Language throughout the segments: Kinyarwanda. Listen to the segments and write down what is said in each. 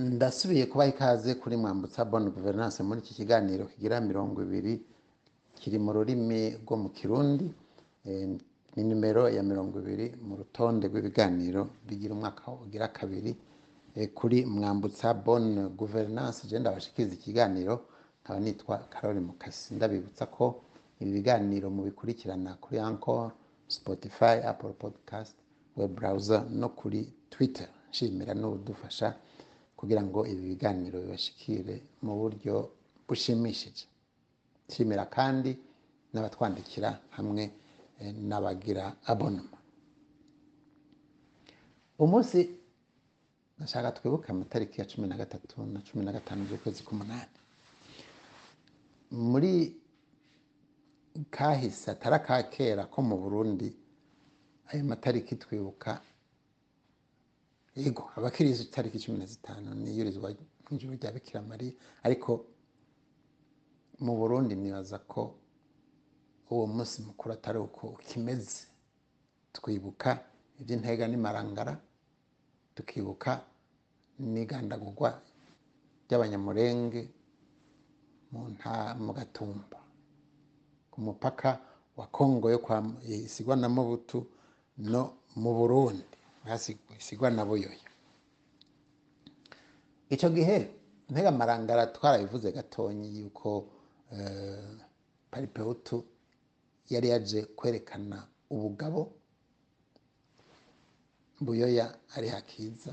ndasubiye kubaha ikaze kuri mwambutsa bonne gouvernance muri iki kiganiro kigira mirongo ibiri kiri mu rurimi rwo mu kirundi eh, ni nimero ya mirongo ibiri mu rutonde rw'ibiganiro bigira umwaka ugira kabiri eh, kuri mwambutsa bonne gouvernance. Je ndabashikiriza ikiganiro nkaba nitwa Karoli Mukasi. Ndabibutsa ko ibi biganiro mubikurikirana kuri Anchor, Spotify, Apple Podcast, web browser no kuri Twitter. Nshimira n'udufasha kugira ngo ibi biganiro bibashikire mu buryo bushimishije. Nshimira kandi n'abatwandikira hamwe eh, n'abagira abonoma umunsi ndashaka twibuke amatariki ya cumi na gatatu na cumi na gatanu z'ukwezi k'umunani. Muri kahise atari aka kera ko mu burundi ayo matariki twibuka yego abakiriza itariki cumi na zitanu niyurizwa mw'ijuru rya bikira mariya ariko mu burundi nibaza ko uwo munsi mukuru atari uko ukimeze twibuka iby'intega n'imarangara tukibuka n'igandagurwa ry'abanyamurenge mu gatumba. Ku mupaka wa kongo yo isigwa na mobutu no mu burundi. Isigwa na buyoya icyo gihe ntega marangara twarabivuze gatonyi yuko eh, paripeutu yari yaje kwerekana ubugabo. Buyoya ari hakiza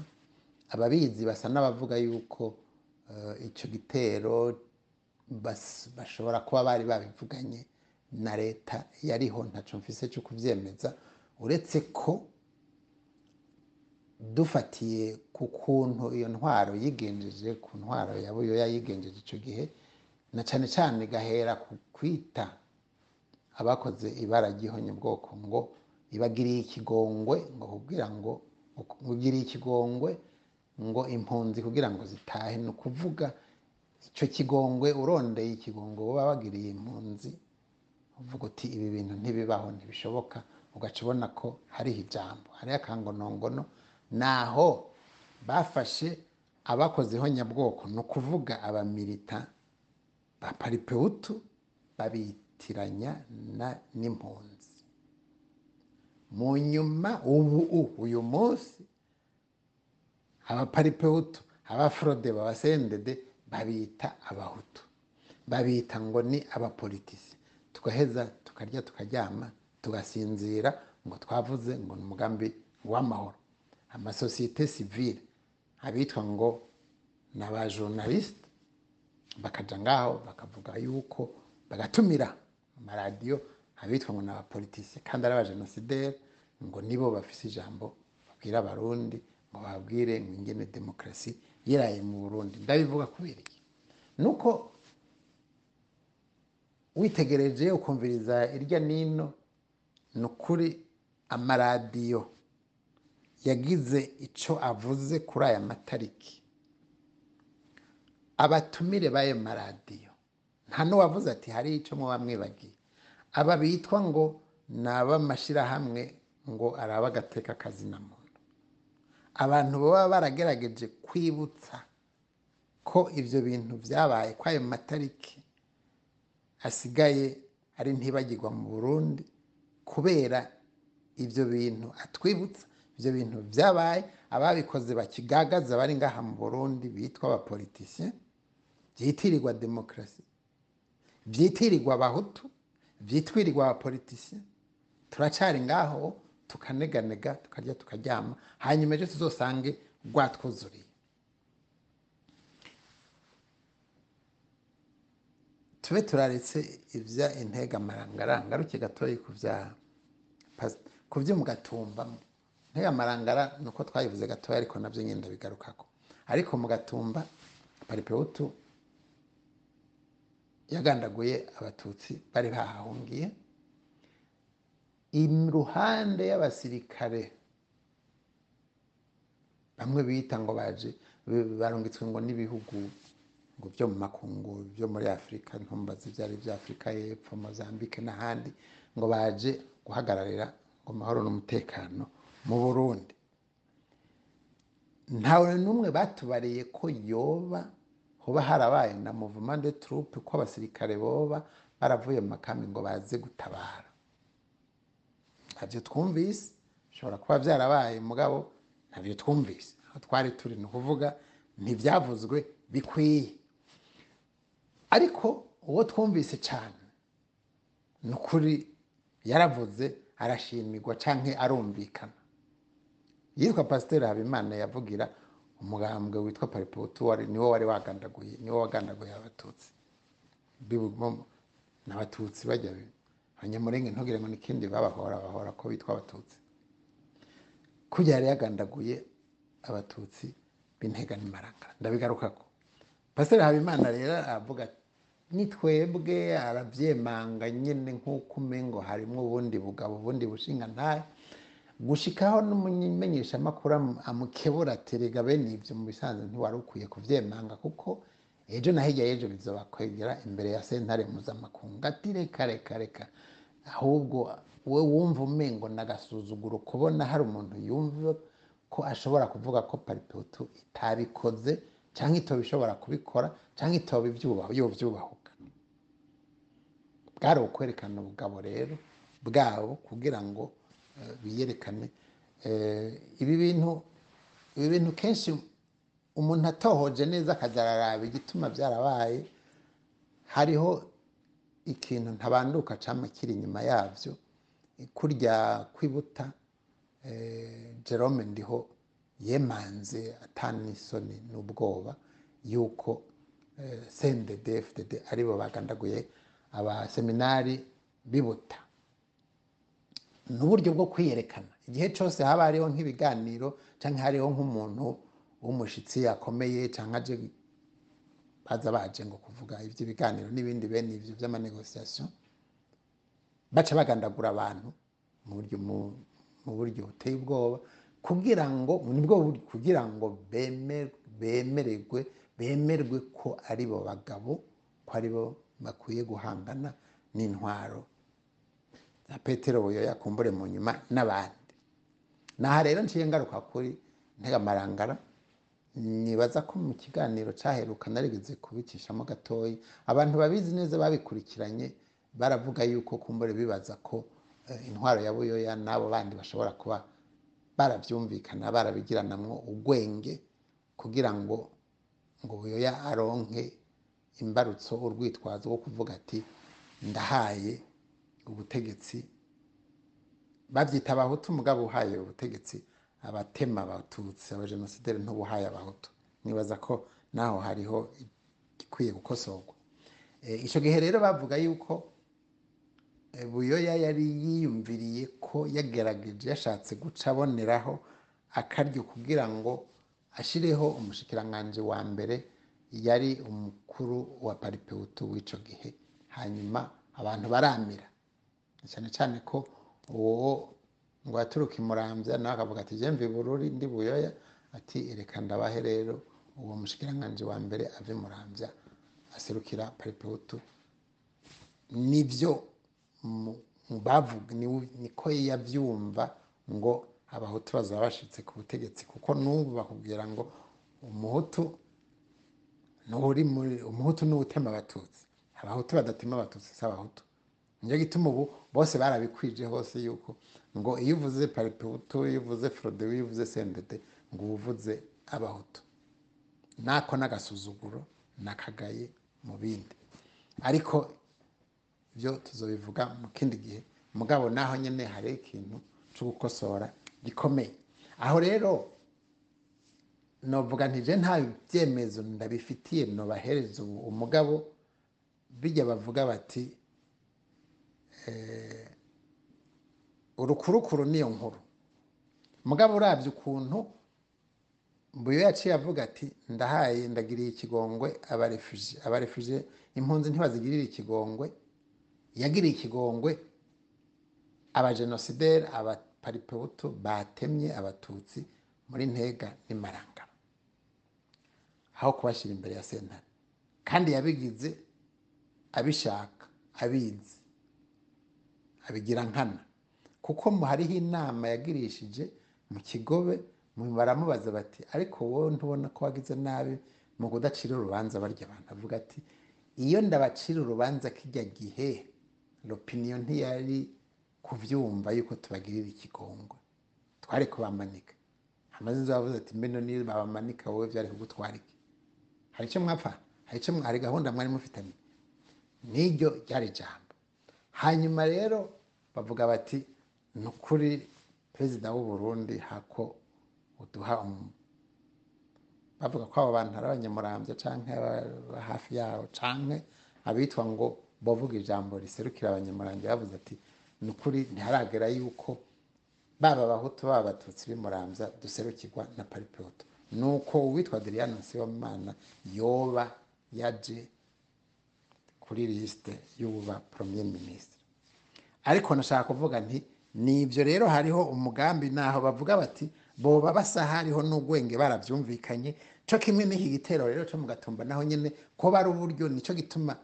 ababizi basa n'abavuga yuko eh, ico gitero bas- bashobora kuba bari babivuganye na leta yariho ntaco mfise cyo kuvyemeza uretse ko dufatiye ku kuntu iyo ntwaro yigenjeje ku ntwaro ya buyoya yigenjeje ico gihe na cane cane igahera ku kwita abakoze ibara ry'ihonye bwoko ngo ibagiriye ikigongwe ngo kugira ngo ugiriye ikigongwe ngo impunzi kugira ngo zitahe. Ni ukuvuga icyo kigongwe urondeye ikigongwe wagiriye impunzi uvuga uti ibi bintu ntibibaho ntibishoboka ugaca ubona ko hariho ijambo hariho akangonongono naho bafashe abakoze ihonyabwoko ni ukuvuga abamilita ba paripeutu babitiranya n'impunzi. Mu nyuma ubu uyu munsi abaparipeutu abafrode babasendede babita abahutu. Babita ngo ni abapolitisi. Tugaheza tukarya tukaryama tugasinzira ngo twavuze ngo ni umugambi w'amahoro. Amasosiyete sivile abitwa ngo ni abajournaliste bakaja ngaho bakavuga yuko bagatumira amaradiyo abitwa ngo ni abapolitisi kandi ari abajenosideri ngo nibo bafise ijambo babwira abarundi ngo babwire ngo ingene demokarasi yiraye mu burundi. Ndabivuga kubera iki nuko witegereje ukumviriza irya nino ni ukuri amaradiyo yagize ico avuze kuri aya matariki. Abatumire b'ayo maradiyo. Nta n'uwavuze ati hari ico muba mwibagiye aba bitwa ngo ni ab'amashirahamwe ngo araba agateka kazina muntu. Abantu baba baragerageje kwibutsa ko ivyo bintu vyabaye ko ayo matariki asigaye ari ntibagirwa mu burundi kubera ivyo bintu atwibutsa. Ivyo bintu vyabaye ababikoze bakigagaza bari ngaha mu burundi bitwa abapolitisien vyitirirwa demokarasi vyitirirwa abahutu vyitwirirwa abapolitisien turacari ngaho tukaneganega tukarya tukaryama hanyuma ejo tuzosange rwatwuzuriye. Tube turaretse ivya intega marangara ngaruke gatoyi ku pas- ku vyo mu gatumba intega marangara nuko twayivuze gatoya ariko navyo nyine ndabigarukako. Ariko mu gatumba paripeutu yagandaguye abatutsi bari bahahungiye. Iruhande y'abasirikare bamwe bita ngo baje barungitswe ngo n'ibihugu ngo byo mu makungu byo muri afurika ntumbazi ivyari vya afurika y'epfo mozambique n'ahandi ngo baje guhagararira ngo amahoro n'umutekano. Mu burundi. Ntawe n'umwe batubariye ko yoba hoba harabaye na mouvement de troupe ko abasirikare boba baravuye mu makambi ngo baze gutabara. Ntabyo twumvise bishobora kuba byarabaye mugabo ntabyo twumvise. Aho twari turi ni ukuvuga ntibyavuzwe bikwiye. Ariko uwo twumvise cyane ni ukuri yaravuze arashimirwa cyangwa arumvikana. Yitwa pasiteri habimana yavugira umugambwe witwa pariputu niwo wari wagandaguye niwo wagandaguye abatutsi. N'abatutsi bajya abanyamurenge ntugire ngo n'ikindi babahora bahora ko bitwa abatutsi. Kujya yari yagandaguye abatutsi b'intega n'imaranga ndabigaruka ko. Pasiteri habimana rero aravuga ni twebwe arabyemanga nyine nk'uko umengo harimo ubundi bugabo ubundi bushinga ntayo gushikaho n'umumenyeshamakuru amukebura aterega bene ibyo mu bisanzwe ntiwari ukwiye kubyemanga kuko ejo na hirya y'ejo bizobakwegera imbere ya sentare mpuzamakungu ati reka reka reka. Ahubwo we wumva umengo n'agasuzuguro kubona hari umuntu yumva ko ashobora kuvuga ko pariputu itabikoze cyangwa itoba ishobora kubikora cyangwa itoba ibyubaho yobyubahuka bwari ukwerekana ubugabo rero bwabo kugira ngo biyerekane ibi bintu ibi bintu kenshi umuntu atohoje neza akajya araraba igituma byarabaye. Hariho ikintu ntabanduka cyangwa kiri inyuma yabyo kurya kwibuta jerome ndiho yemanze atanisoni n'ubwoba yuko sendede fdd ari bo bagandaguye abaseminari bibuta. Ni uburyo bwo kwiyerekana. Igihe cyose haba hariho nk'ibiganiro cyangwa hariho nk'umuntu w'umushyitsi akomeye cyangwa aje baza baje ngo kuvuga iby'ibiganiro n'ibindi bene ibyo by'amanegosiyasiyo baca bagandagura abantu mu buryo buteye ubwoba kugira ngo ni bwo kugira ngo bemererwe bemerwe ko ari bo bagabo ko ari bo bakwiye guhangana n'intwaro na petero buyoya kumbure mu nyuma n'abandi. Naha rero nciye ngaruka kuri ntegamarangara nibaza ko mu kiganiro cyaheruka narigeze kubicishamo gatoya abantu babizi neza babikurikiranye baravuga yuko kumbure bibaza ko intwaro ya buyoya n'abo bandi bashobora kuba barabyumvikana barabigiranamwo ubwenge kugira ngo ngo buyoya aronke imbarutso urwitwazo rwo kuvuga ati ndahaye ubutegetsi babyita abahutu mugabo uhaye ubutegetsi abatema abatutsi abajenosideri ntubuhaye abahutu. Nibaza ko naho hariho igikwiye gukosorwa icyo gihe rero bavuga yuko buyoya yari yiyumviriye ko yagerageje yashatse guca aboneraho akaryo kugira ngo ashyireho umushikiranganji wa mbere yari umukuru wa paripewutu w'icyo gihe. Hanyuma abantu baramira. Cyane cyane ko uwo ngo yaturuka imurambya nawe akavuga ati jemve bururi ndi buyoya. Ati reka ndabahe rero uwo mushikiranganji wa mbere ave murambya aserukira paripewutu ni byo bavuga niko yabyumva ngo abahutu bazaba bashyitse ku butegetsi kuko n'ubu bakubwira ngo umuhutu umuhutu ni utema abatutsi. Abahutu badatema abatutsi si abahutu. Ni cyo gituma ubu bose barabikwije hose yuko ngo iyo uvuze pariputu iyo uvuze forode iyo uvuze sendede ngo uba uvuze abahutu. Nako n'agasuzuguro n'akagaye mu bindi. Ariko ibyo tuzobivuga mu kindi gihe. Mugabo naho nyine hari ikintu cyo gukosora gikomeye. Aho rero novuga ntije nta byemezo ndabifitiye nobahereza umugabo bijya bavuga bati urukurukuru niyo nkuru. Mugabo urabye ukuntu mbuyo yaciye avuga ati ndahaye ndagiriye ikigongwe. Abarefuje abarefuje impunzi ntibazigirire ikigongwe. Yagiriye ikigongwe. Abajenosideri abaparipebutu batemye abatutsi muri ntega n'imaranga aho kubashyira imbere ya sentare. Kandi yabigize abishaka abizi. Abigira nkana kuko hariho inama yagirishije mu kigobe mu- baramubaza bati ariko wowe ntubona ko wagize nabi mu kudacira urubanza? Barya abantu avuga ati iyo ndabacira urubanza kijya gihe l'opinion ntiyari kuvyumva yuko tubagirira ikigongwe twari kubamanika. Amaze yavuze ati mbeno niyo babamanika wowe byari kugutwara iki? Hari icyo mwapfa? Hari icyo gahunda mwari mufitanye? N'iryo ryari ijambo. Hanyuma rero bavuga bati ni ukuri perezida w'u Burundi hako uduha bavuga ko abo bantu ari abanyamurambya aba hafi yaho canke abitwa ngo bavuga ijambo riserukira abanyamurambya bavuze ati ni ukuri ntiharagera yuko baba abahutu baba abatutsi b'imurambya duserukirwa na paripeoto. Nuko uwitwa Adriano Sibomana yoba yaje kuri lisite y'ububa premier ministre. Ariko nashaka kuvuga nti ni byo rero hariho umugambi naho bavuga bati boba basa hariho n'ugwenge barabyumvikanye cyo kimwe n'iki gitero rero cyo mu gatumba naho nyine ko bari uburyo ni cyo gituma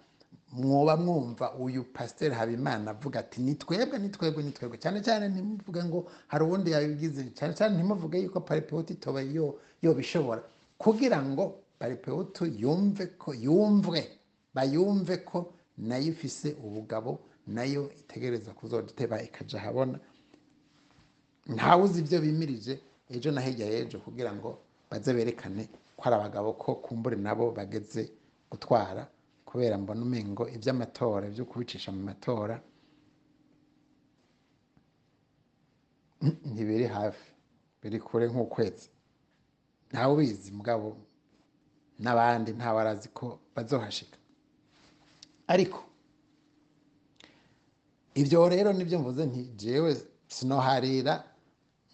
mwoba mwumva uyu pasiteri habimana avuga ati ni twebwe ni twebwe ni twebwe. Cyane cyane ntimuvuge ngo hari uwundi yabigize cyane cyane ntimuvuge yuko paripewuti itoba yo yobishobora. Kugira ngo paripewuti yumve ko yumvwe bayumve ko na yo ifise ubugabo na yo itegereza kuzoduteba ikaja habona ntawuzi ibyo bimirije ejo na hirya y'ejo kugira ngo baze berekane ko ari abagabo ko kumbure nabo bageze gutwara kubera mbona umengo iby'amatora byo kubicisha mu matora. Ntibiri hafi biri kure nk'ukwezi. Ntawe ubizi mugabo n'abandi ntawe arazi ko bazohashika. Ariko ibyo rero ni byo mvuze nti jewe sinoharira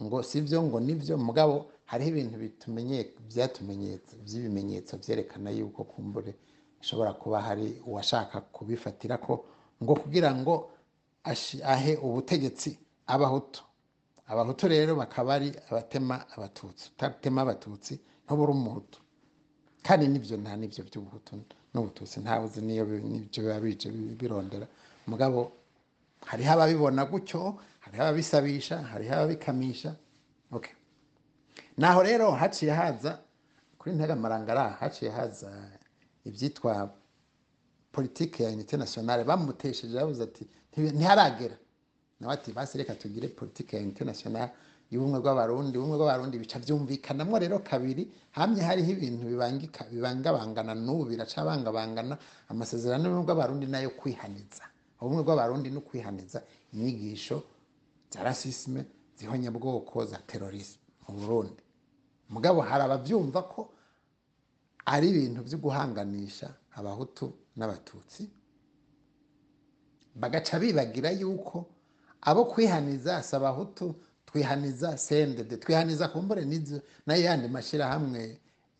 ngo sibyo ngo ni byo mugabo hariho ibintu byatumenyetso by'ibimenyetso byerekana yuko kumbure hashobora kuba hari uwashaka kubifatira ko ngo kugira ngo ahe ubutegetsi abahutu. Abahutu rero bakaba ari abatema abatutsi utatema abatutsi ntubura umuhutu. Kandi ni byo nta ni byo by'ubuhutu n'ubututsi ntawe uzi niyo ni byo biba bije bi- birondera. Mugabo hariho ababibona gutyo hariho ababisabisha hariho ababikamisha. Naho rero haciye haza kuri nteramarangara haciye haza ibyitwa politike ya unité nationale bamutesheje bavuze ati "Ntibi- ntiharagera. Nawe ati basi reka tugire politike ya unité nationale y'ubumwe bw'abarundi ubumwe bw'abarundi bica byumvikanamo rero kabiri hamye hariho ibintu bibangika bibangabangana n'ubu biracabangabangana. Amasezerano y'ubumwe bw'abarundi na yo kwihaniza. Ubumwe bw'abarundi no kwihaniza inyigisho za rasisme zihonyabwoko za terorisme mu burundi. Mugabo hari ababyumva ko ari ibintu byo guhanganisha abahutu n'abatutsi bagaca bibagira yuko abo kwihaniza si abahutu twihaniza sendede twihaniza kumbure n'izo na yo yandi mashyirahamwe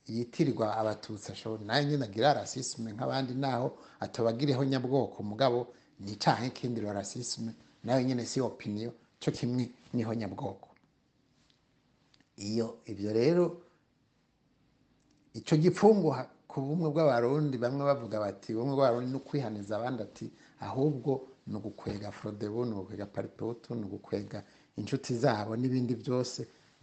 yitirirwa abatutsi ashobora na yo nyine agira rasisme nk'abandi naho atabagireho nyabwoko mugabo ni icyaha nk'ikindi rasisme na yo nyine si opinion cyo kimwe ni ho nyabwoko. Iyo ibyo rero icyo gipfungu ku bumwe bw'abarundi bamwe bavuga bati ubumwe bw'abarundi ni ukwihaniza abandi ati ahubwo ni ugukwega frodebu ni ugukwega paripehutu ni ugukwega inshuti zabo n'ibindi byose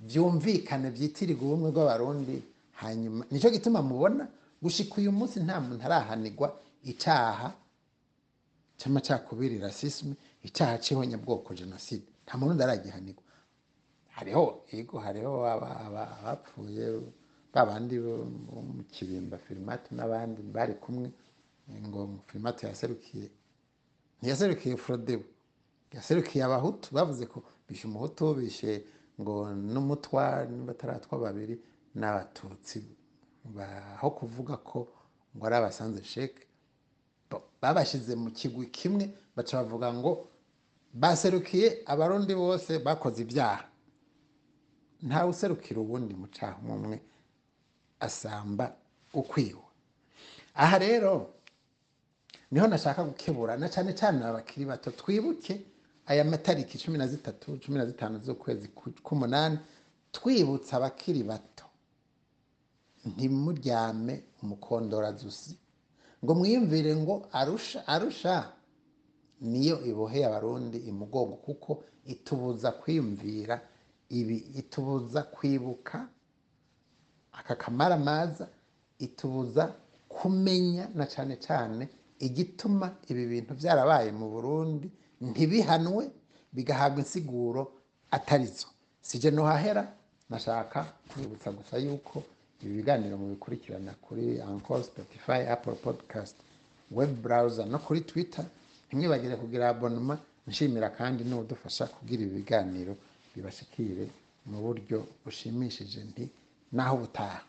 byumvikane byitirirwa ubumwe bw'abarundi hanyuma ni cyo gituma mubona gushika uyu munsi nta muntu arahanigwa icyaha cy'amacakubiri rasisme icyaha cy'ihonyabwoko jenoside. Nta muntu ndaragihanirwa hariho yego hariho aba- aba- abapfuye babandi bo mu kibimba firimati n'abandi bari kumwe ngo firimati yaserukiye ntiyaserukiye forodebu yaserukiye abahutu bavuze ko bishe bishe ngo n'umutwa n'abataratwa babiri n'abatutsi aho kuvuga ko ngo ari abasanze sheke babashyize mu kigwi kimwe baca bavuga ngo baserukiye abarundi bose bakoze ibyaha. Ntawe userukira uwundi mu cyaha umwe asamba ukwiwe aha rero ni ho nashaka gukebura na cyane cyane abakiri bato twibuke aya matariki cumi na zitatu cumi na zitanu z'ukwezi ku- k'umunani twibutsa abakiri bato. Ntimuryame umukondorazusi ngo mwiyumvire ngo arusha arusha niyo iboheye abarundi imugongo kuko itubuza kwiyumvira ibi itubuza kwibuka aka kamaramaza itubuza kumenya na cyane cyane igituma ibi bintu byarabaye mu burundi ntibihanwe bigahabwa insiguro atarizo sije nohahera nashaka kwibutsa gusa yuko ibi biganiro mubikurikirana kuri Anchor, Spotify, Apple Podcast, web browser no kuri Twitter. Ntimwibagire kugira abonema. Nshimira kandi n'udufasha kugira ibi biganiro bibashikire mu buryo bushimishije. Nti naho ubutaha.